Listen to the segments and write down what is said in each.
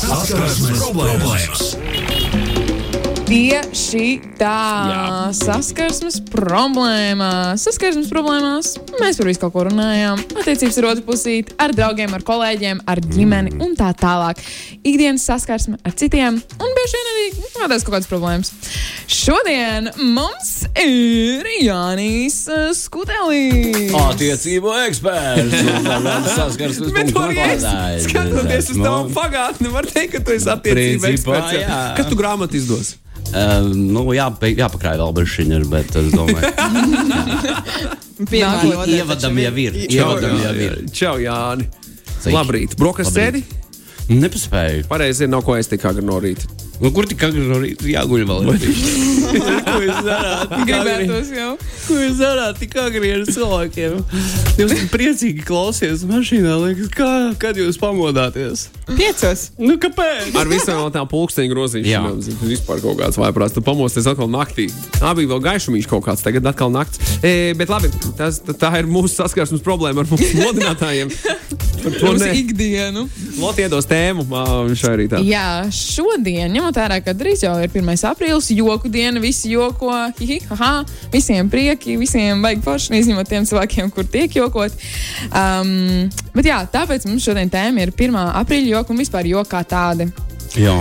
Saskarsmes problēmas! Tieši tā, saskarsmes problēmās. Saskarsmes problēmās mēs par visu kaut ko runājām. Attiecības ar otru pusīti, ar draugiem, ar kolēģiem, ar ģimeni un tā tālāk. Ikdienas saskarsme ar citiem un bieži vien arī tādas kaut kādas problēmas. Šodien mums ir Jānis Skutelis. Attiecību eksperts. Saskarsmes problēmas. Skatoties uz tavu pagātni, var teikt, ka tu esi attiecību eksperts. Kas tu grāmatu izdos? Uh, nu, jā, jāpakrāj vēl brīšķiņa, bet es domāju, ka ievadam jau ir. Ievadam jau ir. Čau, Jāni! Labrīt! Brokas sēdi? Nepaspēju. Pareizi, nav ko es tik agri no rīta. Nu, kur tik agri no rīta jāguļ vēl? ko jūs darāt? Gribētos jau. Ko jūs darāt tik agri ar cilvēkiem? Jūs priecīgi klausies mašīnā, liekas, kā, kad jūs pamodāties? Piecos. Nu, kāpēc? Ar visām tām pulksteņu grozīšanām. Vispār kaut kāds vaiprās. Tu pamosties atkal naktī. Tā bija vēl gaišumīša kaut kāds, tagad atkal nakts. E, bet labi, tas, tā ir mūsu saskarsmes problēma ar mūsu modinātājiem. To ne... ikdienu. Loti iedos tēmu šai rītā. Jā, šodien, ņemot vērā, ka drīz jau ir 1. aprīlis, joku diena, visi joko, hihi, haha, visiem prieki, visiem vajag forši, izņemot tiem cilvēkiem, kur tiek jokot. Um, bet jā, tāpēc mums šodien tēma ir 1. aprīļa joka un vispār joka tāda. Jā.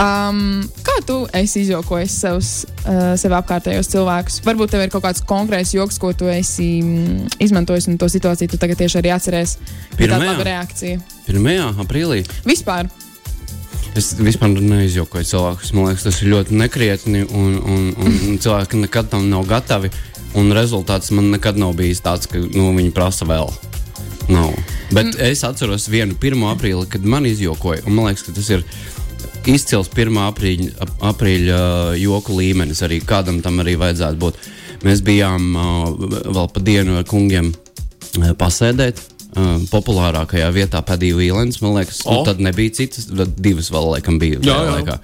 Um, kā tu esi izjokojis savus, uh, sev apkārtējos cilvēkus? Varbūt tev ir kaut kāds konkrēts joks, ko tu esi mm, izmantojis, un to situāciju tu tagad tieši arī atceries. Tāda reakcija. 1. aprīlī. Vispār. Es vispār neizjokoju cilvēkus. Man liekas, tas ir ļoti nekrietni, un, un, un cilvēki nekad tam nav gatavi. Un rezultāts man nekad nav bijis tāds, ka nu, viņi prasa vēl. Nav. Bet mm. es atceros vienu 1. aprīli, kad man izjokoja, un man liekas, ka tas ir izcils 1. aprīļa, aprīļa joku līmenis. Arī kādam tam arī vajadzētu būt. Mēs bijām vēl pa dienu ar kungiem pasēdēt. Populārākajā vietā Padīja Vīlens, man liekas, oh. nu, tad nebija citas, tad divas vēl laikam bija. Jā, jā. Laikā.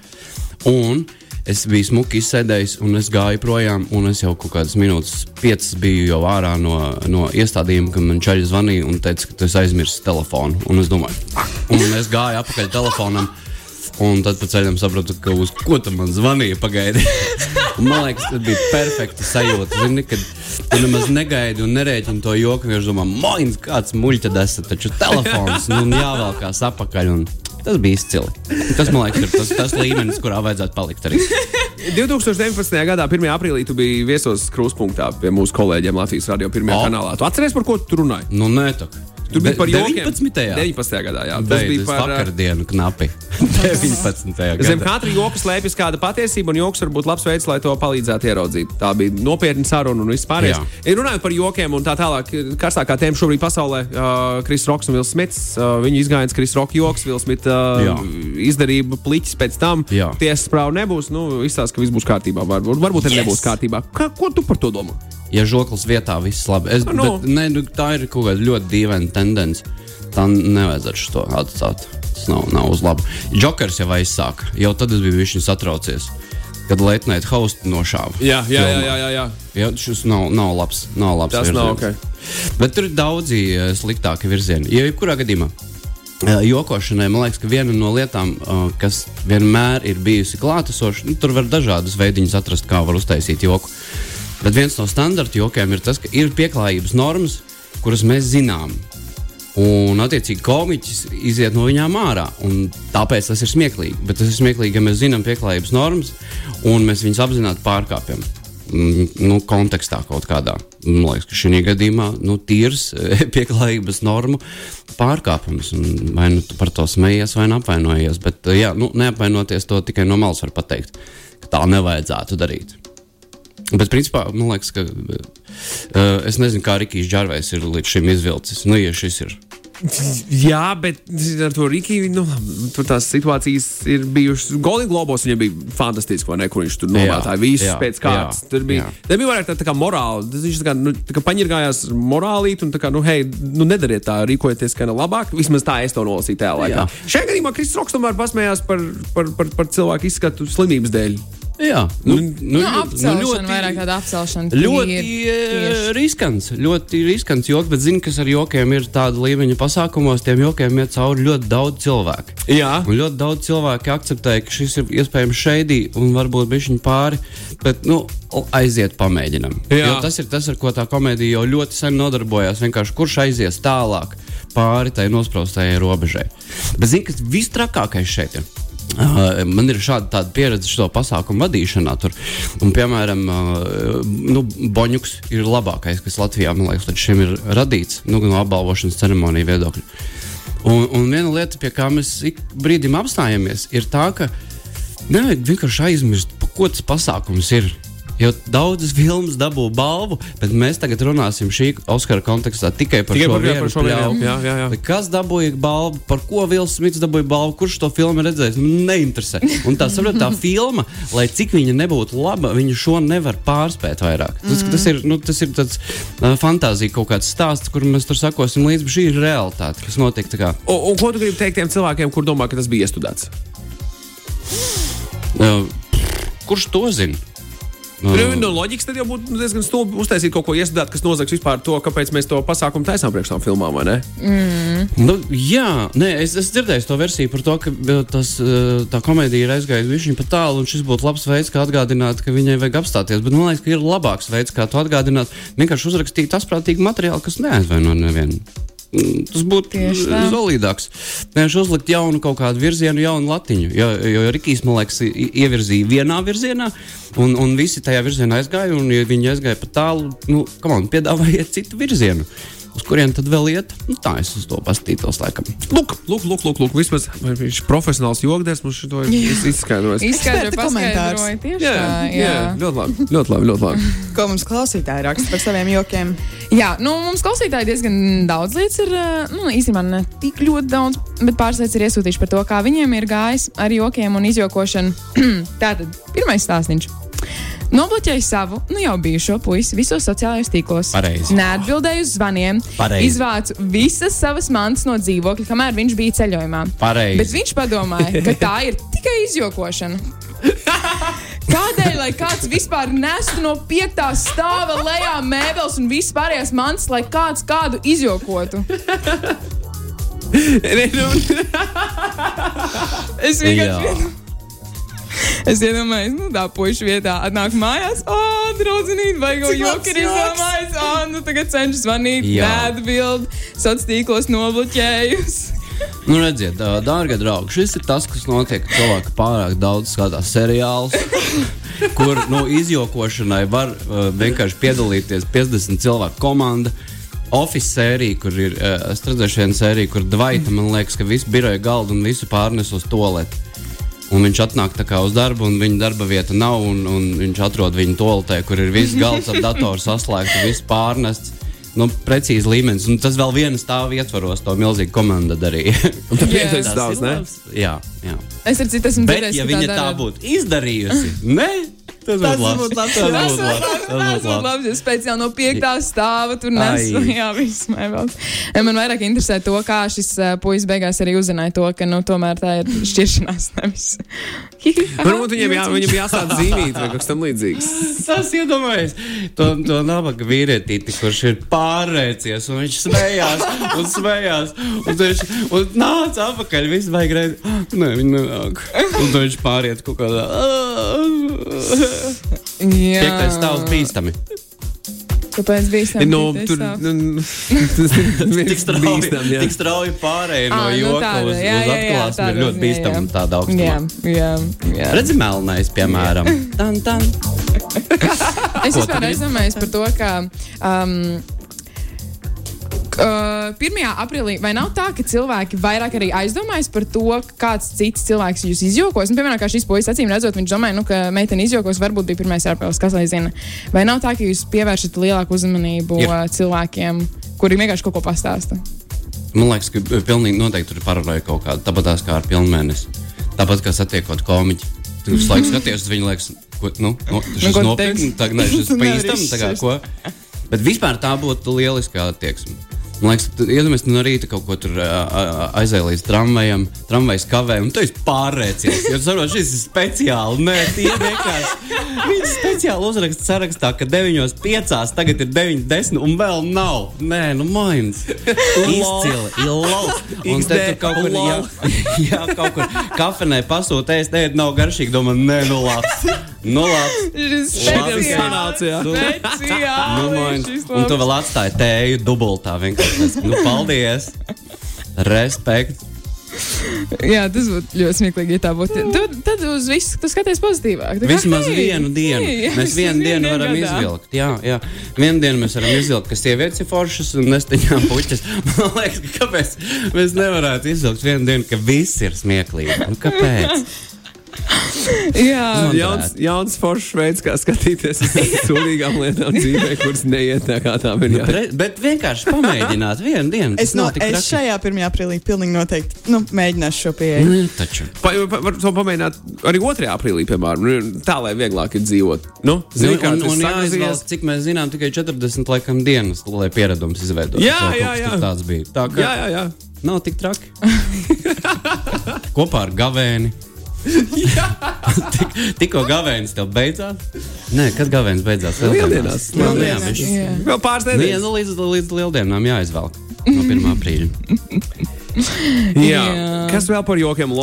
Un es biju smuki izsēdējis, un es gāju projām, un es jau kaut kādas minūtes, piecas biju jau ārā no, no iestādījuma, kad man čaļi zvanīja un teica, ka tu esi aizmirsis telefonu. Un es domāju, un es gāju apakaļ telefonam. Un tad pa ceļam sapratu, ka uz ko tu man zvanīji pagaidi. man liekas, tas bija perfekta sajūta. Zini, kad tu nemaz negaidi un nerēķini to joku. Viņš domā, mains, kāds muļķis esat, taču telefons nu, jāvelkās apakaļ. Un... Tas bija izcili. Tas, man liekas, ir tas, tas līmenis, kurā vajadzētu palikt arī. 2019. gadā, 1. aprīlī, tu biji viesos krustpunktā pie mūsu kolēģiem Latvijas radio pirmajā oh. kanālā. Tu atceries, par ko tu runāji? Nu, nē, tā. Tur bija par 19. 19. gadā. Jā, tas Beidz, bija par vakardienu knapi. 19. gadā. Zem katra joka slēpjas kāda patiesība, un joks var būt labs veids, lai to palīdzētu ieraudzīt. Tā bija nopietna saruna un viss pārējais. Ja runājot par jokiem un tā tālāk, karstākā tēma šobrīd pasaulē uh, - Kris Roks un Vils Smits. Uh, viņa izgājiens Kris Roka joks, Vils Smits uh, izdarība pliķis pēc tam. Tiesas prāva nebūs. Nu, izstāsta, ka viss būs kārtībā. Varbūt, varbūt arī yes. nebūs kārtībā. Kā, ko tu par to domā? Ja žoklis vietā viss labi. Es. Nu. bet, ne, nu, tā ir kaut kāda ļoti dīvaina tendence. Tā nevajadzētu to atstāt. Tas nav, nav uz labu. Jokers jau aizsāka. Jau tad es biju viņš satraucies. Kad Latvijas hosts nošāva. Jā, jā, jā, jā, jā, jā. jā šis nav, nav labs. Nav labs Tas virziens. nav ok. Bet tur ir daudzi uh, sliktāki virzieni. Ja jebkurā gadījumā uh, jokošanai, man liekas, ka viena no lietām, uh, kas vienmēr ir bijusi klātesoša, nu, tur var dažādas veidiņas atrast, kā var uztaisīt joku. Bet viens no standarta jokiem ir tas, ka ir pieklājības normas, kuras mēs zinām. Un, attiecīgi, komiķis iziet no viņām ārā. Tāpēc tas ir smieklīgi. Bet tas ir smieklīgi, ja mēs zinām pieklājības normas un mēs viņus apzināti pārkāpjam. Mm, nu, kontekstā kaut kādā. Man liekas, ka šī gadījumā nu, tīrs pieklājības normu pārkāpums. Vai nu par to smejies, vai apvainojies. Bet, jā, nu, neapvainoties to tikai no malas var pateikt, ka tā nevajadzētu darīt. Bet, principā, man liekas, ka uh, es nezinu, kā Rikijs Džarvejs ir līdz šim izvilcis. Nu, ja šis ir. Jā, bet ar to Rīgiju nu, tur tās situācijas ir bijušas. Golden Globos viņam bija fantastiski, vai ne? Kur viņš tur nomētāja visus jā, pēc kārtas. Tur bija, bija vairāk tā, tā kā morāli. Viņš tā kā, nu, tā kā paņirgājās morālīt un tā kā, nu, hei, nu, nedariet tā, rīkojieties kā labāk. Vismaz tā es to nolasīju tajā laikā. Šajā gadījumā Kristis Roks tomēr pasmējās par, par, par, par cilvēku izskatu slimības dēļ. Jā, nu, nu, Nu, apcelšana, vairāk tāda apcelšana. Ļoti eh, tieši. riskants, ļoti riskants joks, bet zinu, kas ar jokiem ir tāda līmeņa pasākumos. Tiem jokiem iet cauri ļoti daudz cilvēku. Jā. Un ļoti daudz cilvēku akceptē, ka šis ir iespējams šeidī un varbūt bišķiņ pāri, bet, nu, aiziet pamēģinam. Jā. Jo tas ir tas, ar ko tā komēdija jau ļoti sen nodarbojās. Vienkārši kurš aizies tālāk pāri tai nospraustajai robežai. Bet, zini, kas vistrakākais šeit ir? Uh, man ir šāda pieredze šo pasākumu vadīšanā. Tur. Un, piemēram, uh, nu, Boņuks ir labākais, kas Latvijā liekas, līdz šim ir radīts nu, no apbalvošanas ceremoniju viedokļa. Un, un viena lieta, pie kā mēs ik brīdim apstājamies, ir tā, ka nevajag vienkārši aizmirst, pa ko tas pasākums ir. Jo daudzas filmas dabū balvu, bet mēs tagad runāsim šī Oskara kontekstā tikai par Tikai šo vienu par šo vienu, jā, jā, jā. Kas dabūja balvu, par ko Vils Smits dabūja balvu, kurš to filmu redzējis? Man neinteresē. Un tā saprot, tā filma, lai cik viņa nebūtu laba, viņa šo nevar pārspēt vairāk. Tas, tas ir, nu, tas ir tāds uh, fantāzija kaut kāds stāsts, kur mēs tur sakosim līdzi, bet šī ir realitāte, kas notiek. tā kā, Un, un ko tu gribi teikt tiem cilvēkiem, kur domā, ka tas bija iestudēts? Uh, kurš to zina? Nu, no loģikas tad jau būtu diezgan stulbi uztaisīt kaut ko iestudēt, kas nozags vispār to, kāpēc mēs to pasākumu taisām priekš tām filmām, vai ne? Nu, jā, nē, es, es dzirdēju to versiju par to, ka tas, uh, tā komēdija ir aizgājusi viņa pa tālu, un šis būtu labs veids, kā atgādināt, ka viņai vajag apstāties. Bet man liekas, ka ir labāks veids, kā to atgādināt. Vienkārši uzrakstīt asprātīgu materiālu, kas neaizvaino nevienu. Tas būtu solidāks. Vienkārši uzlikt jaunu kaut kādu virzienu, jaunu latiņu. Jo, jo Rikijs, man liekas, ievirzīja vienā virzienā, un, un visi tajā virzienā aizgāja. Un, ja viņi aizgāja pa tālu, nu, on, piedāvājiet citu virzienu. Uz kurien tad vēl iet? Nu, tā es uz to paskatītos, laikam. Lūk, lūk, lūk, lūk, lūk. vismaz viņš ir profesionāls jogdērs, mums šo ir iz- izskaidrojis. Izskaidroja, paskaidroja. Tieši Jā, tā, jā, jā. ļoti labi. Ļoti labi, ļoti labi. Ko mums klausītāji raksta par saviem jokiem? Jā, nu, mums klausītāji diezgan daudz lietas ir. eh, Nu, īstenībā ne tik ļoti daudz, bet pāris lietas ir iesūtījuši par to, kā viņiem ir gājis ar jokiem un izjokošanu. Tātad, pirmais stāstījums. Nobloķēju savu, nu jau bijušo puisi visos sociālajos tīklos. Pareizi. Neatbildēju uz zvaniem. Pareizi. Izvācu visas savas mantas no dzīvokļa, kamēr viņš bija ceļojumā. Pareizi. Bet viņš padomāja, ka tā ir tikai izjokošana. Kādēļ, lai kāds vispār nestu no piektā stāva lejā mēbeles un visas pārējās mantas, lai kāds kādu izjokotu? Es vienkārši. Es iedomājos, nu, tā puikas vietā atnāk mājās. O, draudzenīt, vai jau joki ir joks. izdomājis? O, nu, tagad cenšas zvanīt, neatbild, sociālos tīklos nobloķējusi. Nu, redziet, dā- dārgie draugi, šis ir tas, kas notiek. kad Cilvēki pārāk daudz skatās seriālus, kur nu, izjokošanai var uh, vienkārši piedalīties 50 cilvēku komanda. Office sērija, kur ir uh, vienu sēriju, kur Dvaita, man liekas, ka visu biroja galdu un visu pārnes uz toleti. Un viņš atnāk tā uz darbu, un viņa darba vieta nav. Un, un viņš atrod viņu toaletē, kur ir viss galds ar datoru saslēgts, viss pārnests. Nu, precīzi līmenis. Un tas vēl viena stāva ietvaros, to milzīgu komandu darīja. un tu Jā. pieteiksi Tas daudz, ir ne? Jā, jā. Es ar citu esmu Bet, dzirdējis, ja ka viņa tā dara. būtu izdarījusi, ne, tas būtu labs. Tas labs. labs. Tas labs. labi. Es speciāli no piektā stāva tur nesu. Jā, viss mēbeles. Man vairāk interesē to, kā šis uh, puisis beigās arī uzzināja to, ka nu, tomēr tā ir šķiršanās. Varbūt viņiem, jā, viņiem jāsāda zīmīt vai kaut kas tam līdzīgs. Tas iedomājies to, to nabaga vīrietīti, kurš ir pārrēcies, un viņš smējās, un smējās, un viņš un nāca atpakaļ, viss vajag reizi. Nē, viņi nenāk. Un viņš pāriet kaut kādā. Jā, Piektais stāvs bīstami. Kāpēc bija tā? Nu, tur nu, tas ir Tik strauji, jā. tik strauji pārēja no nu joka tāda, uz, jā, uz atklāsmi ir tāda, ļoti jā. tādā augstumā. Jā, jā, jā. Redzi, melnais, piemēram. Tan, tan. Es vispār aizdomājos par to, ka. Um, Uh, 1. aprīlī, vai nav tā, ka cilvēki vairāk arī aizdomājas par to, kāds cits cilvēks jūs izjokos? Nu, piemēram, kā šis puisis acīm redzot, viņš domāja, nu, ka meitene izjokos, varbūt bija 1. aprīlis, kas lai zina. Vai nav tā, ka jūs pievēršat lielāku uzmanību Ir. cilvēkiem, kuri vienkārši kaut ko pastāsta? Man liekas, ka uh, pilnīgi noteikti tur ir paranoja kaut kāda. Tāpat kā ar pilnmēnesi. Tāpat kā satiekot komiķi. Tu visu laiku skaties uz viņu, liekas, ko, nu, nu, Nu, šis tu nopietni, ne, šis pīstam, tā kā ko. Bet vispār tā būtu lieliska attieksme. Man liekas, tu iedomājies, tu no rīta kaut ko tur aizēji līdz tramvajam, tramvajas kavē, un tu esi pārrēcies. Jo saprot, šis ir speciāli. Nē, tie vienkārši. Viņš speciāli uzraksta sarakstā, ka 9.5. tagad ir 9.10 un vēl nav. Nē, nu mains. Izcili, ilauts. Un te tur kaut kur, jā, jā, kaut kur kafejnē pasūta ēst, ēd nav garšīgi, domā, nē, nu labs. Nu labs. Šis Šodien speciāli. sanāca, jā. Nu, mains. Un tu vēl atstāji tēju dubultā vienkārši. Nu, paldies. Respekt. Jā, tas būtu ļoti smieklīgi, ja tā būtu. Tu, tad uz visu tu skaties pozitīvāk. Tā kā, Vismaz hei, vienu dienu. hei, Mēs vismaz vienu dienu varam gadā. izvilkt. Jā, jā. Vienu dienu mēs varam izvilkt, ka sievietes ir foršas un nesteņām puķis. Man liekas, ka kāpēc mēs nevarētu izvilkt vienu dienu, ka viss ir smieklīgi. Nu, kāpēc? Jā, Nu, Jauns, jauns foršs veids, kā skatīties uz sūdīgām lietām dzīvē, kuras neiet tā kā tām ir. Jā. Re, bet vienkārši pamēģināt vienu dienu. Es, no, es traki. šajā 1. aprīlī pilnīgi noteikti nu, mēģināšu šo pieeju. Nu, taču. Pa, pa, var to pamēģināt arī 2. aprīlī, piemēram, nu, tā lai vieglāk ir dzīvot. Nu, Nu, zini, kā un, un jāizvēlas, cik mēs zinām, tikai 40 laikam dienas, lai pieredums izveidotu. Jā, Kaut jā, jā. Tāds bija. Tā kā Jā, jā, jā. nav tik traki. Kopā ar gavēni. Tik, tikko gavēnis tev beidzās. Nē, kad gavēnis beidzās? Lieldienās. Nu, Lieldienās, bišķi. jā. Vēl pāris Nu, jā, nedēļas. nu, līdz, līdz lieldienām jāizvelk. No 1. aprīļa. Jā. Jā. Kas vēl par jokiem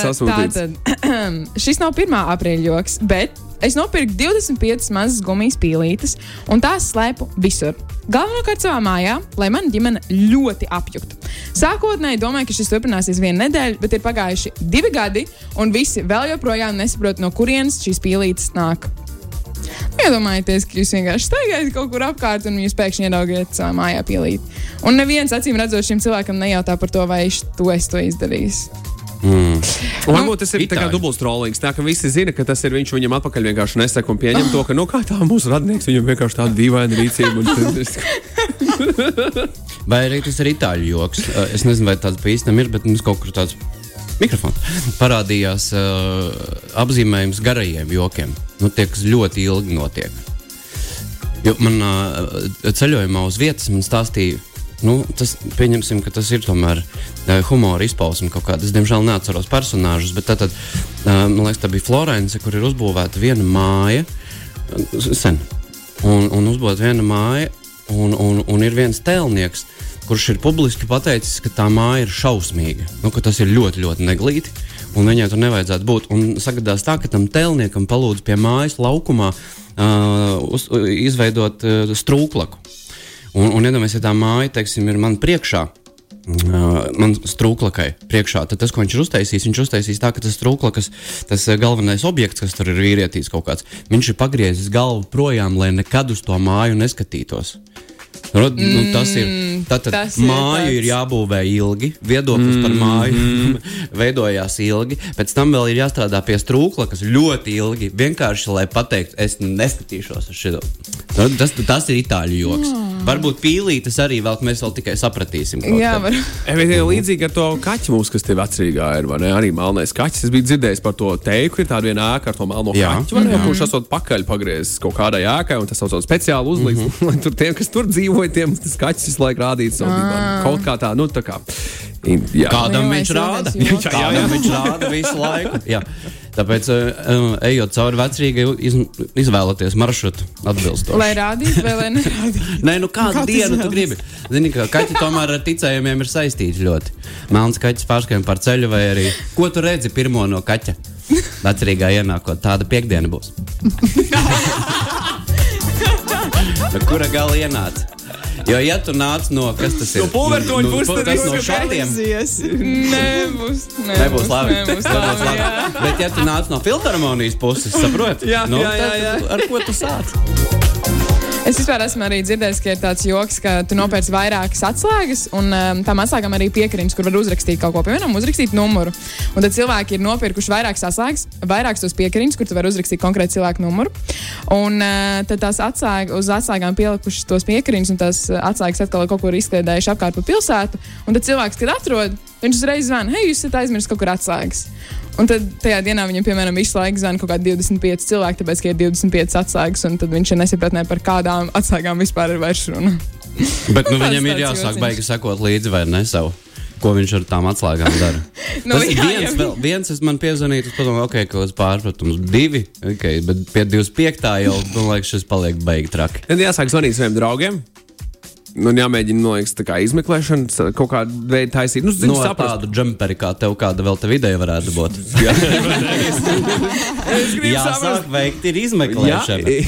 sasūtīts? tātad. Šis nav 1. aprīļa joks, bet es nopirku 25 mazas gumijas pīlītes un tās slēpu visur. Galvenokārt savā mājā, lai mana ģimene ļoti apjuktu. Sākotnēji domāju, ka šis turpināsies vienu nedēļu, bet ir pagājuši divi gadi, un visi vēl joprojām nesaprot, no kurienes šīs pīlītes nāk. Iedomājieties, ka jūs vienkārši staigājat kaut kur apkārt, un jūs pēkšņi ieraugat savā mājā pielīt. Un neviens acīm redzot šim cilvēkam nejautā par to, vai viņš to es to izdarījis. Mm. Un Varbūt tas ir kā Itāļi. dubults trollings. Tā ka visi zina, ka tas ir viņš, viņam atpakaļ vienkārši nesaka un pieņem to, ka, nu, kā tā mūsu radinieks, viņam vienkārši tāda dīvaina rīcība. Vai arī tas ir itāļu joks? Uh, Es nezinu, vai tāds pa īstam ir, bet mums kaut kur tāds mikrofons parādījās uh, apzīmējums garajiem jokiem. Nu, tie, kas ļoti ilgi notiek. Jo man uh, ceļojumā uz vietas man stāstīja. Nu, tas, pieņemsim, ka tas ir tomēr uh, humora izpausme kaut kāda. Es, diemžēl, neatceros personāžus, bet tad, tad uh, man liekas, tā bija Florence, kur ir uzbūvēta viena māja uh, sen. Un, un uzbūvēta viena māja, un, un, un ir viens tēlnieks, kurš ir publiski pateicis, ka tā māja ir šausmīga. Nu, tas ir ļoti, ļoti neglīti. Un viņai tur nevajadzētu būt. Un sagadās tā, ka tam tēlniekam palūdz pie mājas laukumā uh, uz, izveidot uh, strūklaku. Un, un iedomājieties, ja tā māja, teiksim, ir man priekšā. Uh, man strūklakai priekšā. Tad tas, ko viņš ir uztaisījis, viņš uztaisīs tā, ka tas strūklakas, tas galvenais objekts, kas tur ir vīrietis kaut kāds, viņš ir pagriezis galvu projām, lai nekad uz to māju neskatītos. Nu, nu, tas ir. Tātad tas māju ir, tāds- ir jābūvē ilgi, viedoklis par māju veidojās ilgi. Pēc tam vēl ir jāstrādā pie strūkla, kas ļoti ilgi vienkārši lai pateiktu, es neskatīšos uz šo. Nu, tas, tas ir itāļu joks. Varbūt pīlītes arī vēl mēs vēl tikai sapratīsim. Jā, var. E, Līdzīgi ar to kaķu mums, kas tev vecrīgā ir, vai ne? Arī melnais kaķis. Es biju dzirdējis par to teiku, ir tāda viena ēka ar to melno Jā. kaķu, vai ne? Kurš esot pakaļ pagriezis kaut kādai ēkai, un tas sauc par speciālu uzlīdzi. Mm -hmm. Lai tur tiem, kas tur dzīvoja, tiem tas kaķis visu laiku rādītu savu dibenu. Kaut kā tā, nu tā kā. Jā. Kādam Lielais viņš rāda? Jā, jā, jā. Kādam viņš rāda visu laiku? Jā. Tāpēc, uh, ejot cauri vecrīgai, iz, izvēlieties maršrutu atbilstoši. Lai rādītu, vai lai nerādītu. Nē, nu kādu Kā tu dienu tu izvēlies? gribi? Zini, ka kaķi tomēr ar ticējumiem ir saistīti ļoti. Melns kaķis pārskrien par ceļu, vai arī ko tu redzi pirmo no kaķa? Vecrīgā ienākot, tāda piekdiena būs. no kura gala ienāca? Jo, ja tu nāc no kas tas ir? No pulvertoņa puses, tad kas viss no šādiem? Aizies. Nebūs. Nebūs labi. Nebūs Nebūs labi. labi. Bet, ja tu nāc no filharmonijas puses, saproti? Jā, nu, jā, jā, tad jā. Ar ko tu sāc? Es vispār esmu arī dzirdējis, ka ir tāds joks, ka tu nopērci vairākas atslēgas, un um, tam atslēgām arī piekriņas, kur var uzrakstīt kaut ko, piemēram, uzrakstīt numuru. Un tad cilvēki ir nopirkuši vairākas atslēgas, vairākas tos piekriņas, kur tu vari uzrakstīt konkrēti cilvēku numuru. Un uh, tad tās atslēgas, uz atslēgām pielikušas tos piekriņus, un tās atslēgas atkal kaut kur izkliedējuši apkārt pa pilsētu. Un tad cilvēks, kad atrod, viņš uzreiz zvana, hei, jūs esat aizmirsis kaut kur atslēgas. Un tad tajā dienā viņam, piemēram, visu laiku zvana kaut kādi 25 cilvēki, tāpēc, ka ir 25 atslēgas, un tad viņš ir nesapratnē par kādām atslēgām vispār ir vairs runa. Bet nu, viņam ir jāsāk baigi sekot līdzi vai ne savu. Ko viņš ar tām atslēgām dara? Nu, Tas jā, viens, jā. vēl, viens es man piezvanīju, tas padomāju, ok, kaut kāds pārpratums. Divi, ok, bet pie 25. jau, man liekas, šis paliek baigi traki. Tad jāsāk zvanīt saviem draugiem. Nu, jāmēģina, tā kā izmeklēšana, kaut kāda veida taisīt. Nu, zinu, No saprast. tādu džemperi, kā tev kāda vēl te ideja varētu būt. Es gribu Jāsāk saprast. veikt ir Jā, izmeklēšana.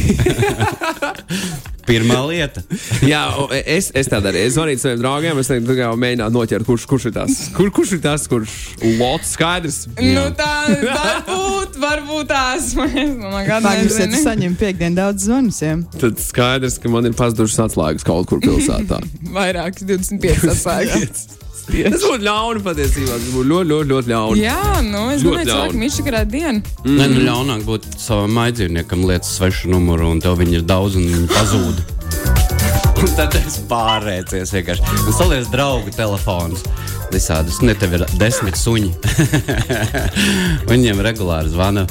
Pirmā lieta. jā, o, es, es tā darīju. Es zvanīju saviem draugiem, es teiktu, kā mēģinātu noķert, kurš, kurš ir tas. Kur, kurš ir tas, kurš lots skaidrs? Nu, tā varbūt, varbūt tās. Man ja tu nezinu. saņem piekdienu daudz zvanus, ja? Tad skaidrs, ka man ir pazudušas atslēgas kaut kur pilsētā. Vairākas 25 atslēgas. Tas būtu ļauni patiesībā. Tas būtu ļoti, ļoti, ļoti ļauni. Jā, nu, es domāju, ka viņš ir kādā dienā. Mm. Nē, nu ļaunāk būtu savam maidzīvniekam lietas svešu numuru, un tev viņi ir daudz, un viņi pazūd. Un tad es pārēcies vienkārši. Un salies draugu telefonus. Visādus. Ne, tev ir desmit suņi. Viņiem regulāri zvana.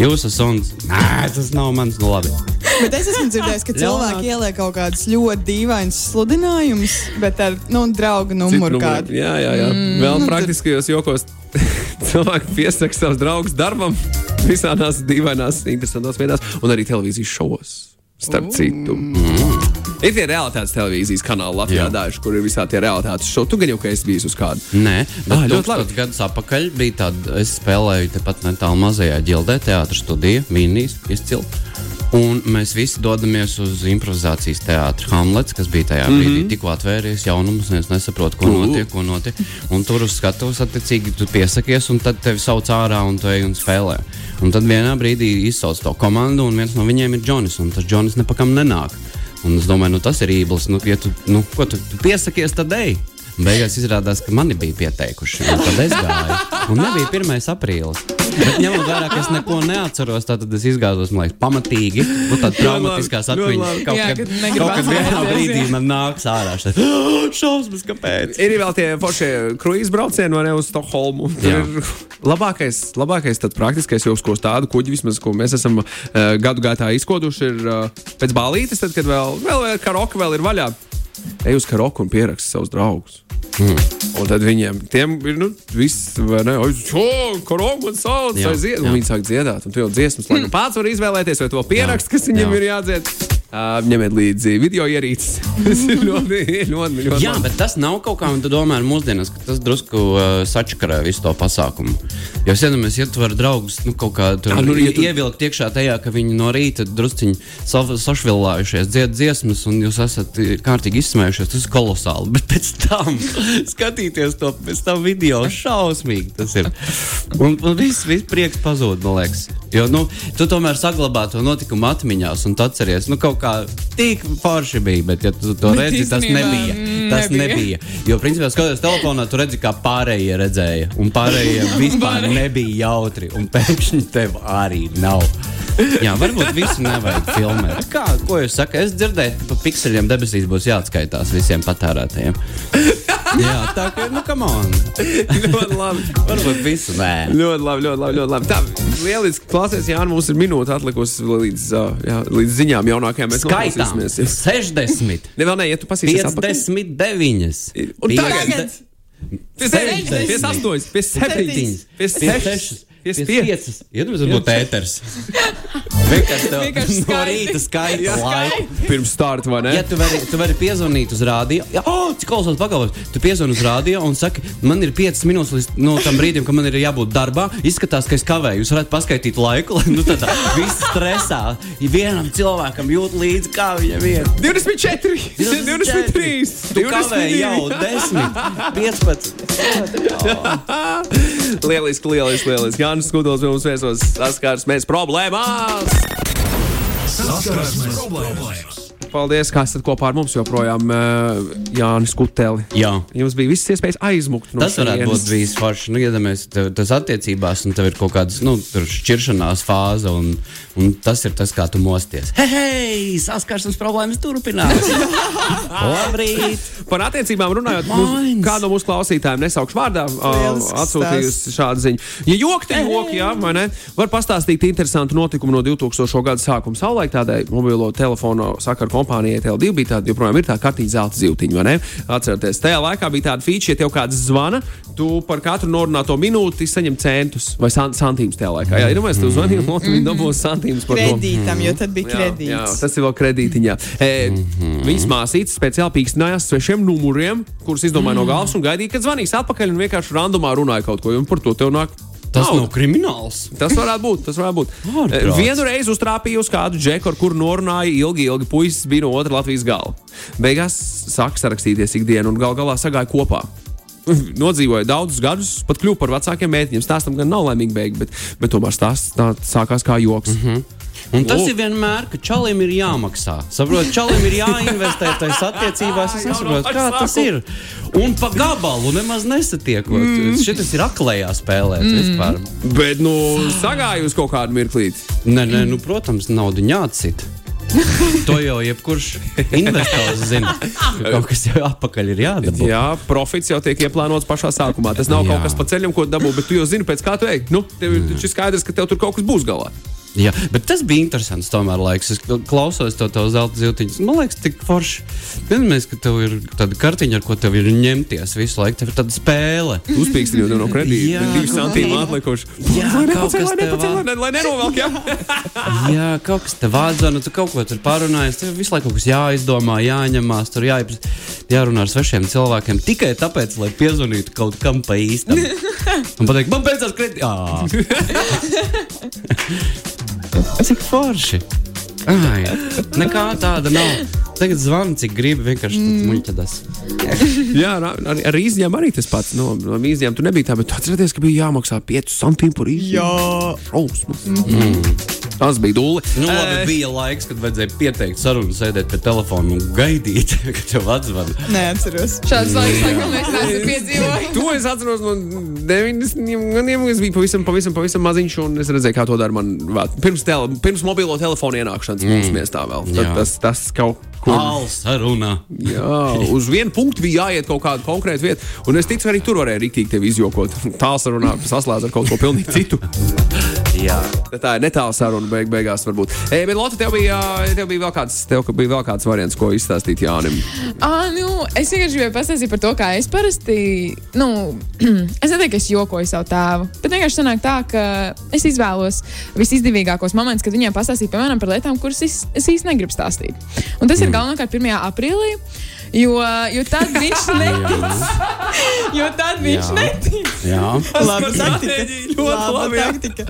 Jūsu suns. Nē, tas nav mans. Nu, labi. Bet es esmu dzirdējis, ka cilvēki ieliek kaut kādus ļoti dīvainus sludinājumus, bet ar nu, draugu numuru kādu. Jā, jā, jā. Mm. Vēl praktiskajos jokos cilvēki piesaka savus draugus darbam visādās dīvainās, interesantās vietās, un arī televīzijas šovos. Starp citu, ir tie realitātes televīzijas kanāli Latvijā, Jā. daži, kur ir visādi tie realitātes šovi. Tu gan jau ka esi bijis uz kādu. Nē, bet Ah, ah, ļoti ļoti gadus atpakaļ bija tāda, es spēlēju tepat netālu mazajā ģildē, teātris studija, Vīnijas izcili. Un mēs visi dodamies uz improvizācijas teātri Hamlets, kas bija tajā brīdī tikko atvērties jaunums, un es nesaprotu, ko notiek, ko notiek. Un tur uz skatuves attiecīgi tu piesakies, un tad tevi sauc ārā un tu ej un spēlē. Un tad vienā brīdī izsauc to komandu, un viens no viņiem ir Džonis, un tas Džonis nepakam nenāk. Un es domāju, nu, tas ir īblis. Nu, ja tu, nu, ko tu, tu piesakies, tad ej. Beigās izrādās, ka mani bija pieteikuši. un Tad es gāju. Un nebija 1. aprīlis. Bet ņemot vērā, ka es neko neatceros, tad es izgāzos, liekas, pamatīgi. Nu, tāda atmiņas. labi. Kaut Jā, kad, kaut kad vienā brīdī man nāks ārā šis šausmas, kāpēc. Ir vēl tie foršie kruīzes braucieni vai ne uz Stokholmu. Labākais, labākais tad praktiskais joks, ko tādu kuģi vismaz, ko mēs esam uh, gadu gaitā izkoduši, ir uh, pēc balītes, tad, kad vēl, vēl, vēl karoka vēl ir vaļā. Ej uz karoku un pieraksti savus draugus. Mm. Un tad viņiem ir nu, viss, vai ne? Karoku man sauc, dzied, un viņi sāk dziedāt. Un tu jau dziesmas, lai nu pats var izvēlēties, vai to pierakst, kas viņam jā. ir jādzied. Uh, ņemiet līdzi video ierīces. Tas ir ļoti, ļoti, ļoti Jā, bet tas nav kaut kā, un tu domā, mūsdienās, ka tas drusku uh, sačakarē visu to pasākumu. Jo, es iedomājos, ja tu vari draugus nu, kaut kā tur Ah, nu, ja tu- ievilkt iekšā tajā, ka viņi no rīta drusciņi sa- sašvillājušies, dzied dziesmas, un jūs esat kārtīgi izsmējušies, tas ir kolosāli. Bet pēc tam skatīties to pēc tam video šausmīgi tas ir. Un, un viss, viss prieks pazūd, man liekas. Jo, nu, tu tomēr saglabā to notikumu atmiņās, un atceries, nu, kaut kā tik forši bija, bet, ja tu to Bet redzi, tas nebija. Tas nebija. nebija. Jo, principā, skatoties telefonā, tu redzi, kā pārējie redzēja. Un pārējie vispār nebija jautri. Un pēkšņi tev arī nav. Jā, varbūt visu nevajag filmēt. Kā, ko jūs sakat? Es dzirdēju, ka pa pikseļiem debesīs būs jāatskaitās visiem patērētājiem. Jā, tā kā, nu, come on. ļoti labi. Varbūt visu nē. Ļoti labi, ļoti labi. Ļoti labi. Tā, lieliski klausies, Jā, mums ir minūte atlikusi līdz, jā, līdz ziņām jaunākajām. Mēs skaitāmies. 60. Ne, vēl nē, ja tu pasīsies 59. Un tagad? 58, 57, 56 piecas. piecas. Iedomājieties, tas būtu ēters. Vienkārši no rīta skaita Jā. laiku. Pirms starta, vai ne? Ja tu vari, tu vari piezvanīt uz rādio, jā, oh, cik klausās pagalvos. Tu piezvani uz rādio un saki, man ir 5 minūtes līdz no tam brīdim, kad man ir jābūt darbā. Izskatās, ka es kavēju. Jūs varat paskaidrot laiku, lai nu tādā viss stresā. Ja vienam cilvēkam jūt līdzi, kā viņam ir. 24, 23, Tu kavēji jau 10, 15. lieliski, lieliski, lieliski. Jānis Skudols pie mums viesos saskarsmēs problēmās. Saskarsmes problēmas. Paldies, ka esat kopā ar mums joprojām, uh, Jānis Kuteli. Jā. Jums bija visas iespējas aizmukt no Tas varētu būt bijis forši. Nu, iedomājieties, tev tas attiecībās, un tev ir kaut kāda nu, šķiršanās fāze, un, un tas ir tas, kā tu mosties. Hei, hei saskarsmes problēmas turpinās. Labrīt! Par attiecībām runājot, mūs, kādu no mūsu klausītājiem nesaukšu vārdā, atsūtījusi šādu ziņu. Ja joki, tad joki, jā, vai ne? Var pastāstīt interesantu notikumu no 2000. gada sākuma. Savulaik tādai mobilo telefonu sakaru kompānijai TL2 bija tāda, joprojām ir tā kārtīga zelta zīltiņa, vai ne? Atcerieties, tajā laikā bija tāda feature, ja tev kāds zvana, tu par katru norunāto minūti saņem centus vai san santīmus tajā laikā. Jā, ir mēs tev zvanījām, un viņi dabūs santīmus par to. Kredītam, jo tad bija Jā, jā, kredīts. tas ir vēl kredītiņā. E, Viņas māsītes speciāli pīkstinājās svešiem numuriem, kurus izdomāja no galvas un gaidīja, kad zvanīs atpakaļ un vienkārši randomā runāja kaut ko. Un par to tev nāk. Tas nav krimināls. Tas varētu būt. Tas varētu būt. Ārprāts. E, Vienu reizi uztrāpīju uz kādu džeku, ar kuru norunāju ilgi, ilgi. Puisis bija no otras Latvijas gala. Beigās sāk sarakstīties ikdienu un gal galā sagāja kopā. Nodzīvoja daudzus gadus, pat kļuva par vecākiem mētiņiem. Stāstam gan nav laimīgi beigts, bet, bet tomēr stāsts tā sākās kā joks. Mm -hmm. Un tas Lūk. ir vienmēr, ka čalim ir jāmaksā. Saprotiet, čalim ir jāinvestē tajās attiecībās. Es nesaprotu, kā tas ir. Un pa gabalu nemaz nesatiekot. Mm. Šis ir aklējā spēlē. Mm. Vispār. Bet, nu, sagāju uz kaut kādu mirklīti. Nē, nē, nu, protams, naudu jāatcīt. To jau jebkurš investors zina. ka Kaut kas jau atpakaļ ir jādabū. Jā, profits jau tiek ieplānots pašā sākumā. Tas nav Jā. kaut kas pa ceļam, ko dabū, bet tu jau zini, pēc kā tu ej. Nu, tev ir taču skaidrs, ka tev tur kaut kas būs galā. Jā, bet tas bija interesants. Tomēr, laiks. Es klausos to tavu zelta zīltiņu. Man liekas, tik forši. Vienmēr, ka tev ir tāda kartiņa, ar ko tev ir ņemties visu laiku. Tev ir tāda spēle. Uzpīksti jau no kredīta. Jā, Divi santīmi atlikuši. Jā, Lai kaut nepacēl, kas lai lai- nenovelk. Jā. Jā, kaut kas te vādzina, tu kaut ko tur pārunājies. Tev visu laiku kaut kas jāizdomā, jāņemās, tur jāiepaz, jārunā ar svešiem cilvēkiem. Tikai tāpēc, lai piezvanītu kaut kam pa īstam. Un pateikt, man beidzās kredīts. Cik forši! Ai, nekā tāda nav. Tagad zvani, cik gribi, vienkārši mm. muļķadas. Jā, ar, ar, ar īzņām arī tas pats. No, no īzņām tu nebija tā, bet tu atceries, ka bija jāmaksā 5 centīmi par īzņām. Jā, šausmas. Mm. Tas bija dūli. Nu, labi, bija laiks, kad vajadzēja pieteikt sarunu, sēdēt pie telefona un gaidīt, kad tev atzvan. Neatceros. Šāds laiks, laikam, mēs neesam piedzīvojuši. To es atceros no 90 gadiem. Es biju pavisam, pavisam, pavisam maziņš, un es redzēju, kā to dara man vāt. pirms, tele, pirms mobilo telefonu ienākšanas mm. mūsu miestā. Vēl. Tad, Jā. tas, tas kaut kur. Alsa saruna. Jā, uz vienu punktu bija jāiet kaut kāda konkrēta vieta, un es ticu, arī tur varēja rīktīgi tevi izjokot. Tāls runā, saslēdz ar kaut ko pilnīgi citu. Jā. Tā ir netāla saruna, beig, beigās varbūt. E, bet, Lotte, tev bija, tev bija vēl kāds, tev bija vēl kāds variants, ko izstāstīt Jānim. Ah, nu, es vienkārši gribēju pastāstīt par to, kā es parasti. Nu, es neteiktu, ka es jokoju savu tēvu. Bet vienkārši sanāk tā, ka es izvēlos visizdevīgākos momentus, kad viņiem pastāstīt, piemēram, par lietām, kuras es, es īsti negribu stāstīt. Un tas ir galvenokārt 1. aprīlī. Jo, jo tad viņš netic. jo tad viņš Jā. netic. Jā. Laba taktika. Ļoti labi, jā. taktika.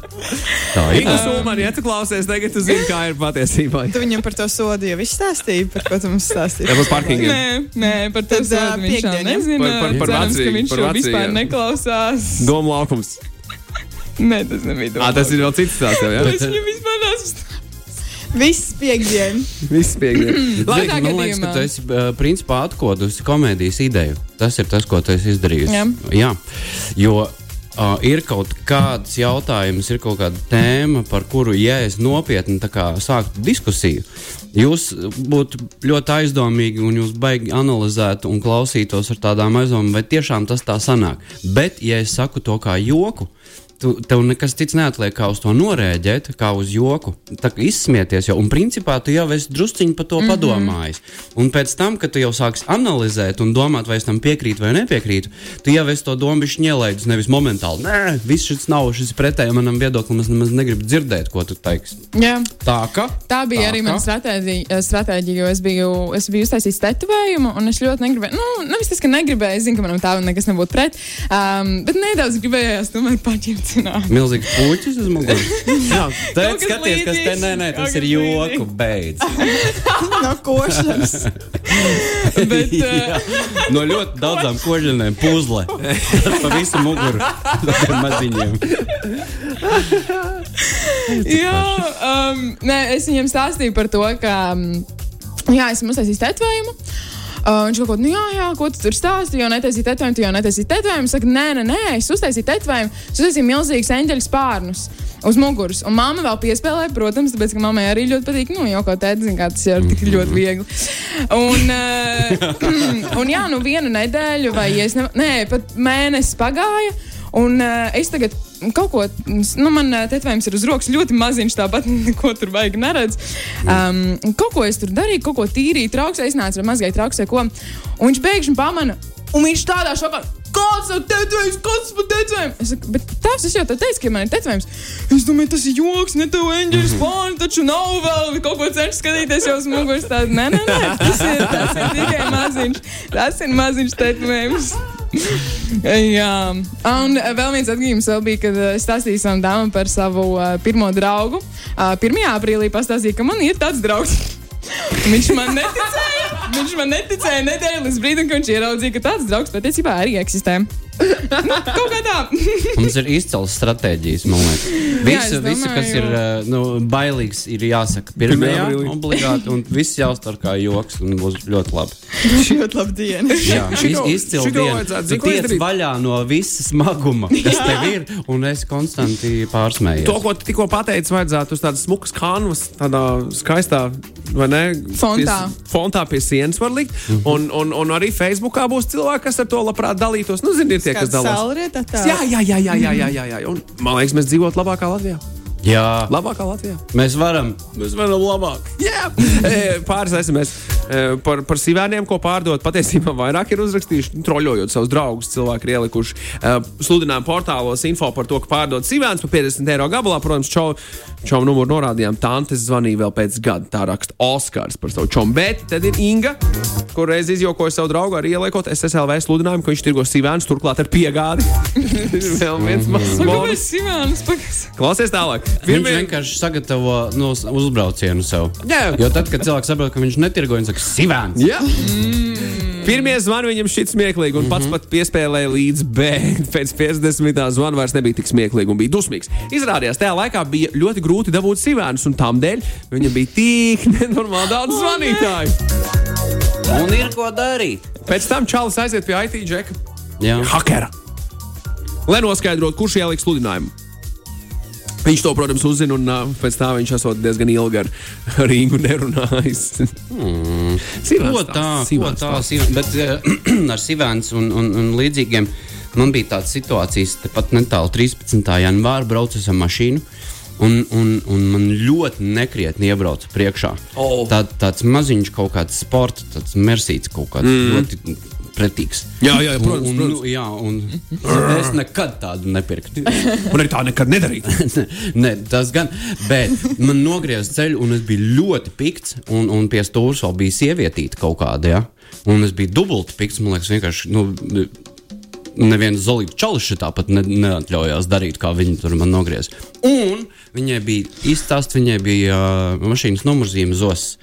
Tā ir. Ingu Sūmani, ja tu klausies, tagad tu zini, kā ir patiesībā. Tu viņam par to sodu jau izstāstīji, par ko tu mums stāstīji. Jā, par parkingiem. Nē, nē, par to sodu viņš jau nezina. Par- par- par Cerams, ka vecrīgu, viņš par to vispār vecrīgu. neklausās. Doma laukums. Nē, tas nebija À, tas ir vēl cits stāsts. jau, Jā, Es viņu vispār neesmu. Viss piekdien. viss pieņem. Labi, Man liekas, ka tu esi principā atkodusi komēdijas ideju. Tas ir tas, ko tu esi izdarījusi. Jā. Jā. Jo uh, ir kaut kāds jautājums, ir kaut kāda tēma, par kuru, ja es nopietni tā sāktu diskusiju, jūs būtu ļoti aizdomīgi un jūs baigi analizētu un klausītos ar tādām aizdomām, vai tiešām tas tā sanāk. Bet, ja es saku to kā joku, tu, tev nekas cits neatliek, kā uz to norēģēt, kā uz joku. Tā kā izsmieties jau, un principā tu jau esi drusciņi par to mm -hmm. padomājis. Un pēc tam, kad tu jau sāksi analizēt un domāt, vai es tam piekrītu vai nepiekrītu, tu jau esi to domu ņēlējis nevis momentāli. Nē, viss šis nav, šis ir pretēji manam viedoklim, es nemaz negribu dzirdēt, ko tu teiksi. Jā. Tā ka. Tā bija Tā arī mana stratēģija, stratēģija, jo es biju, es biju uztaisījis tetovējumu, un es ļoti negribēju, nu, nevis tas, ka negribēju, es zinu, ka manam tēvam nekas nebūtu pret, um, bet nedaudz gribējās tomēr paņemt zināt. Milzīgs puķis uz muguras. Jā, tā kas skaties, kas te nē, nē, tas ir joku beidz. No košanas. Bet, uh, No ļoti daudzām kožanēm puzle. Pa visu muguru. Maziņiem. jā, um, nē, es viņam stāstīju par to, ka, um, jā, esmu uztaisījis tetovējumu. Uh, viņš kaut ko tādu, nu, jā, jā, ko tu tur stāsti, jau netaisīji tetovējumu, tu jau netaisīji tetovējumu. Es saku, nē, nē, nē, es uztaisīju tetovējumu, es uztaisīju milzīgus eņģeļu spārnus uz muguras. Un mamma vēl piespēlēja, protams, tāpēc, ka mammai arī ļoti patīk, nu, jau kaut kāda, kā tas ir tik ļoti viegli. Un, uh, un jā, nu, vienu nedēļu vai, es ne, nē, pat mēnesis pagāja. Un uh, es tagad kaut ko, nu, man tetovējums ir uz rokas ļoti maziņš, tāpat neko tur vajag neredz. Um, kaut ko es tur darīju, kaut ko tīrīju, trauksē, es nācu ar mazgai trauksē, ko. Un viņš pēkšņi pamana, un viņš tādā šokā. Kāds ir tetovējums? Kāds ir tetovējums? Es saku, bet tās es jau te teicu, ka man ir tetovējums. Es domāju, tas ir joks, ne tev eņģeļs plāni, taču nav vēl kaut ko cenšos skatīties jau uz muguras. Tāda, nē, nē, nē, tas ir, tas ir tikai maziņš. Tas ir maziņš tetovējums. Jā, un vēl viens atgādājums vēl bija, kad es stāstīju savam dāmam par savu uh, pirmo draugu. Uh, 1. aprīlī pastāstīju, ka man ir tāds draugs. Viņš man neticēja. Viņš man neticēja nedēļu līdz brīdim, kad viņš ieraudzīja, ka tāds draugs patiesībā arī eksistē. nu, kaut kā tā. Mums ir izcils stratēģijas, man liekas. Visu, es visu kas ir domāju. uh, nu, bailīgs, ir jāsaka pirmajā obligāti, un viss jāuztver kā joks, un būs ļoti labi. Ļoti labi diena. Jā, Šito- izcils diena. Tu tiec izdarīt? vaļā no visa smaguma, kas tev ir, un es konstanti pārsmējos. To, ko tu tikko pateici, vajadzētu uz tādas smukas kanvas, tādā skaistā, vai ne? Fontā. Pie, fontā pie sienas var likt. Mhm. Un, un, un arī Facebookā būs cilvēki, kas ar to labprāt dalītos. Nu, zini, ir tie, kas dalās. Jā, jā, jā, jā, jā, jā, jā, jā. Un, man liekas, mēs dzīvotu labākā Latvijā. Jā, Labākā Latvijā. mēs varam. Mēs varam labāk. Jā, pāris SMS par, par sīvēniem, ko pārdot. Patiesībā vairāk ir uzrakstījuši, troļojot savus draugus. Cilvēki ir ielikuši sludinājumu portālos info par to, ka pārdot sīvēns par 50 eiro gabalā. Protams, čau, čau numuru norādījām. Tantes zvanīja vēl pēc gada. Tā raksta Oskars par savu čomu. Bet tad ir Inga, kur reiz izjokoja savu draugu arī ieliekot SSLV sludinājumu, ka viņš tirgo sīvēnus turklāt ar piegādi. vēl viens mazs Kāpēc bonus. Simons? Klausies tālāk. Viņš Pirmie- vienkārši sagatavo nu, uzbraucienu sev. Jā. Jo tad, kad cilvēks saprot, ka viņš netirgo, viņš saka, sivēns. Jā. Pirmie zvani viņam šķiet smieklīgi, un pats pat piespēlēja līdz B. Pēc 50. zvana vairs nebija tik smieklīgi un bija dusmīgs. Izrādījās, tajā laikā bija ļoti grūti dabūt sīvēnus, un tam dēļ viņam bija tik nenormāli daudz zvanītāju. Un ir ko darīt. Pēc tam Čālijs aiziet pie IT džeka, Jā. hakera, lai noskaidrotu, kurš ieliks sludinājumu. Viņš to, protams, uzzina, un uh, pēc tam viņš esot diezgan ilgi ar Rīgu nerunājis. Hmm. Sīvēns Ko tā, ko sīvēns tā, stāsts. Siv- bet eh, ar Sivēns un, un, un līdzīgiem man bija tādas situācijas, tepat netālu 13. janvāra braucu ar mašīnu. Un, un, un man ļoti nekrietni iebrauca priekšā. Oh. Tā, tāds maziņš kaut kāds sports, tāds mersīts kaut kāds mm. ļoti pretīgs. Jā, jā, jā, protams, un, protams. Un, jā, un es nekad tādu nepirktu. Un arī tā nekad nedarīja. Nē, tas gan. Bet man nogriezās ceļu, un es biju ļoti pikts. Un, un pie stūra vēl bija sievietīte kaut kāda. Ja? Un es biju dubulti pikts. Man liekas, vienkārši. Nu, Neviens zolīts čalis tāpat ne, neatļaujās darīt, kā viņi tur man nogriez. Un viņai bija izstāsts, viņai bija uh, mašīnas numurzīme ZOS.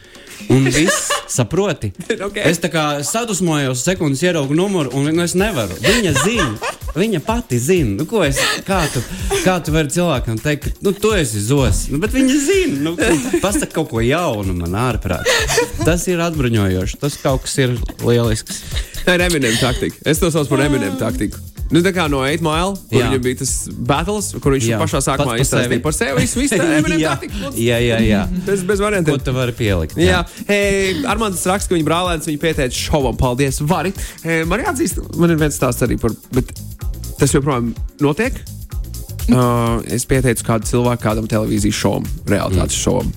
Un viss saproti. Ok. Es tā kā sadusmojos, sekundes ieraugu numuru, un es nevaru. Viņa zina, viņa pati zina. Nu, ko es, kā, tu, kā tu vari cilvēkam teikt, ka nu, tu esi zos? Nu, bet viņa zina, nu, pasaka kaut ko jaunu man ārprāt. Tas ir atbruņojoši, tas kaut kas ir lielisks. Tā ir Eminem taktika. Es to saucu par Eminem taktiku. Nu, tā kā no 8 mile, kur Jā. viņam bija tas battles, kur viņš Jā. Jā. pašā sākumā Pats par izstāstīja sevi. par sevi. Viss, viss tā jā, jā, jā, jā. Tas bez Ko variantiem. tu vari pielikt? Jā, hey, Armāns raksta, ka viņa brālēns viņu pieteica šovam. Paldies, Vari. Hey, man jāatzīst, man ir viens stāsts arī par, bet tas joprojām notiek. Uh, es pieteicu kādu cilvēku kādam televīzijas šovam, realitātes mm. šovam.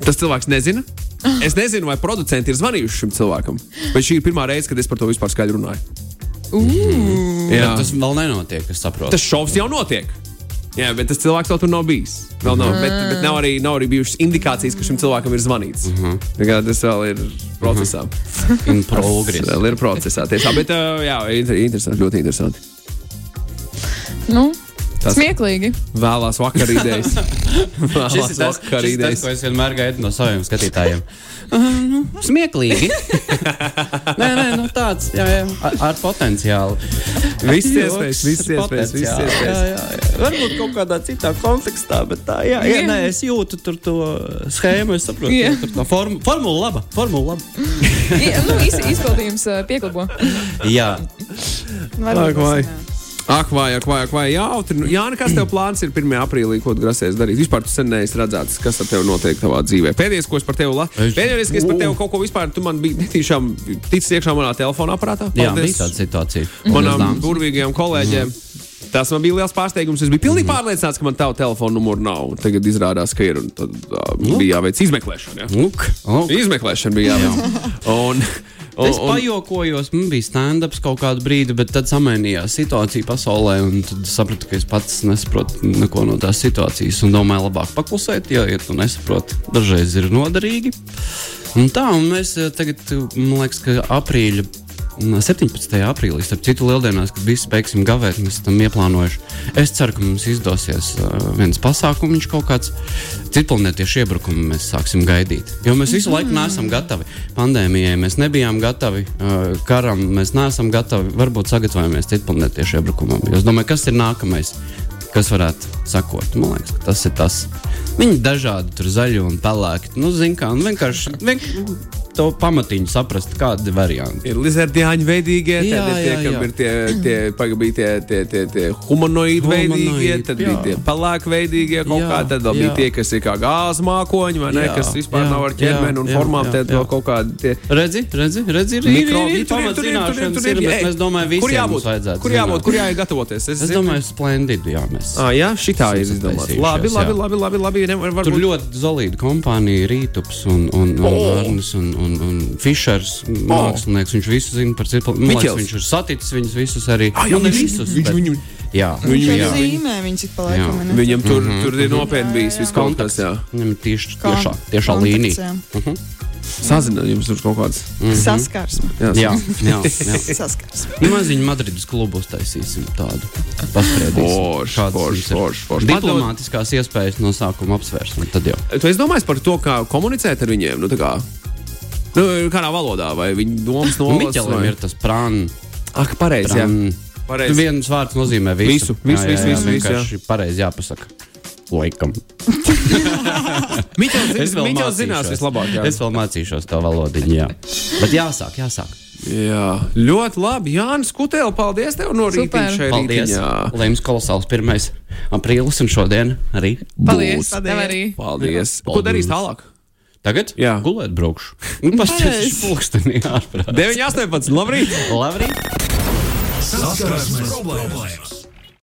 Tas cilvēks nezina. Es nezinu, vai producenti ir zvanījuši šim cilvēkam. Bet šī ir pirmā reize, kad es par to vispār skaidri runāju. Jā, Tas vēl nenotiek, es saprotu. tas šovs jau notiek. Jā, bet tas cilvēks vēl tur nav bijis. Vēl nav, bet, bet nav, arī, nav arī bijušas indikācijas, ka šim cilvēkam ir zvanīts. Uh -huh. Tas vēl ir procesā. -huh. In progress. Vēl ir procesā. Tiešām, bet uh, jā, inter, interesanti, ļoti interesanti. Nu, Tas- smieklīgi. Vēlās vakar idejas. Šis Vēlās ir tas, vakar šis ir tas, idejas. ko es vienmēr gaidu no saviem skatītājiem. Nu, smieklīgi. nē, nē, nu tāds jā, jā, ar, ar potenciālu. Viss iespējas, viss iespējas, viss iespējas. Jā, jā, jā. Varbūt kaut kādā citā kontekstā, bet tā, jā, jā, Jā. nē, es jūtu tur to schēmu, es saprotu, Jā. tur tā formu, formula laba, formula laba. Jā, nu, iz, izpildījums pieklabo. Jā, Varbūt jā. Ak, vai, ak, vai, ak, vai. Jautri. Nu, Jā, kas tev plāns ir 1. aprīlī, ko grasies darīt? Vispār tu sen neesi redzēts, kas ar tevi notiek savā dzīvē. Pēdējais, ko es par tevi lasu, Es- pēdējais, ka es par tevi kaut ko vispār, tu man biji netīšām ticis iekšā manā telefona aparātā. jā Paldies bija tāda situācija. Manām burvīgajām kolēģiem. Tas man bija liels pārsteigums. Es biju pilnīgi pārliecināts, ka man tādu telefonu numuru nav. Tagad izrādās, ka ir. Tad uh, bija jāveic izmeklēšana. Jā. Lūk, lūk. Izmeklēšana bija jāveic. Un, un, Es pajokojos, man bija stand-ups kaut kādu brīdi, bet tad samainījās situācija pasaulē, un tad sapratu, ka es pats nesaprotu neko no tās situācijas. Un domāju, labāk paklusēt, jo, ja tu nesaproti, dažreiz ir noderīgi. Un tā, un mēs eh, tagad, man liekas, ka aprīļa. Mm, 17. aprīlī, starp citu, lieldienās, kad visi beigsim gavēt, mēs tam ieplānojuši. Es ceru, ka mums izdosies uh, viens pasākums, kaut kāds citplanētiešu iebrukums mēs sāksim gaidīt. Jo mēs visu laiku neesam gatavi. Pandēmijai mēs nebijām gatavi, uh, karam mēs neesam gatavi. Varbūt sagatavojamies citplanētiešu iebrukumam. Jo es domāju, kas ir nākamais, kas varētu sakot. Man liekas, ka tas ir tas. Viņi dažādi tur zaļi un pelēki. Nu, zin kā, un vienkārši. vienkārši To pamatiņu saprast, kādi varianti. Ir lizardieņu veidīgie, tad Jā, ir tie, jā, kam jā. ir tie, tie, paga bija tie, tie, tie, tie humanoīdi veidīgie, tad jā. bija tie pelēki veidīgie kaut Jā, kā, tad vēl bija jā. tie, kas ir kā gāzes mākoņi, vai ne, Jā, kas vispār jā, nav ar ķermeni un formām, tad vēl kaut kādi tie. Redzi, redzi, redzi ir ir, ir, ir pamatzināšanas, ir, bet es domāju, Kur visiem jābūt? mums vajadzētu Kur jābūt? Kur jāiet gatavoties? Es domāju, splendidu, jā, mēs. Ah, jā, šitā ir izdomāts. Labi, labi, labi, labi, labi. Tur ļoti zelīta kompānija, Rītups un, un, un O! Arnis un, un, un Fišers, mākslinieks. Viņš visu zina par liekas, Miķels. viņš ir saticis viņus visus arī. Ah, jā, nu, ne viņš- visus, viņš bet- viņu- Jā, Viņš jau zīmē, viņš ik pa laikam. Jā. vai ne? Viņam tur, Mhm, tur ir nopietni bijis viss kaut kas. Viņam ir tieši tiešā, tiešā līnija. jā. Sazinājums tur kaut kāds. Saskarsme. Jā, Jā, jā, jā. Saskarsme. Nu, maziņu Madrides klubu uztaisīsim tādu. Ir. forši. Diplomātiskās iespējas no sākuma apsvērsim. Tad jau. Tu esi domājis par to, kā komunicēt ar viņiem? Nu, tā kā, nu, kādā valodā, vai viņi domas Nu, nolas? Miķelim vai... ir tas prāns. Ak, pareizi, jā. Pareizi. Viens vārds nozīmē visu. Visu, visu, visu, visu, visu, vienkārši pareizi jāpasaka. Laikam. Miķels zinās vislabāk. Jā. Es vēl mācīšos to valodiņu, jā. Bet jāsāk, jāsāk. jā, ļoti labi. Jānis Kutēl, paldies tev no rīta. Paldies. Lai jums kolosāls 1. aprīlis un šodien arī. Paldies! Paldies. Arī! Paldies. Ko Paldies. darīs tālāk? Tagad? Jā. Gulēt braukšu. Nu, Pareizi. pulkstenī ārprāt. 9, 18, labrīt! Labrīt! Saskarsmes problēmas!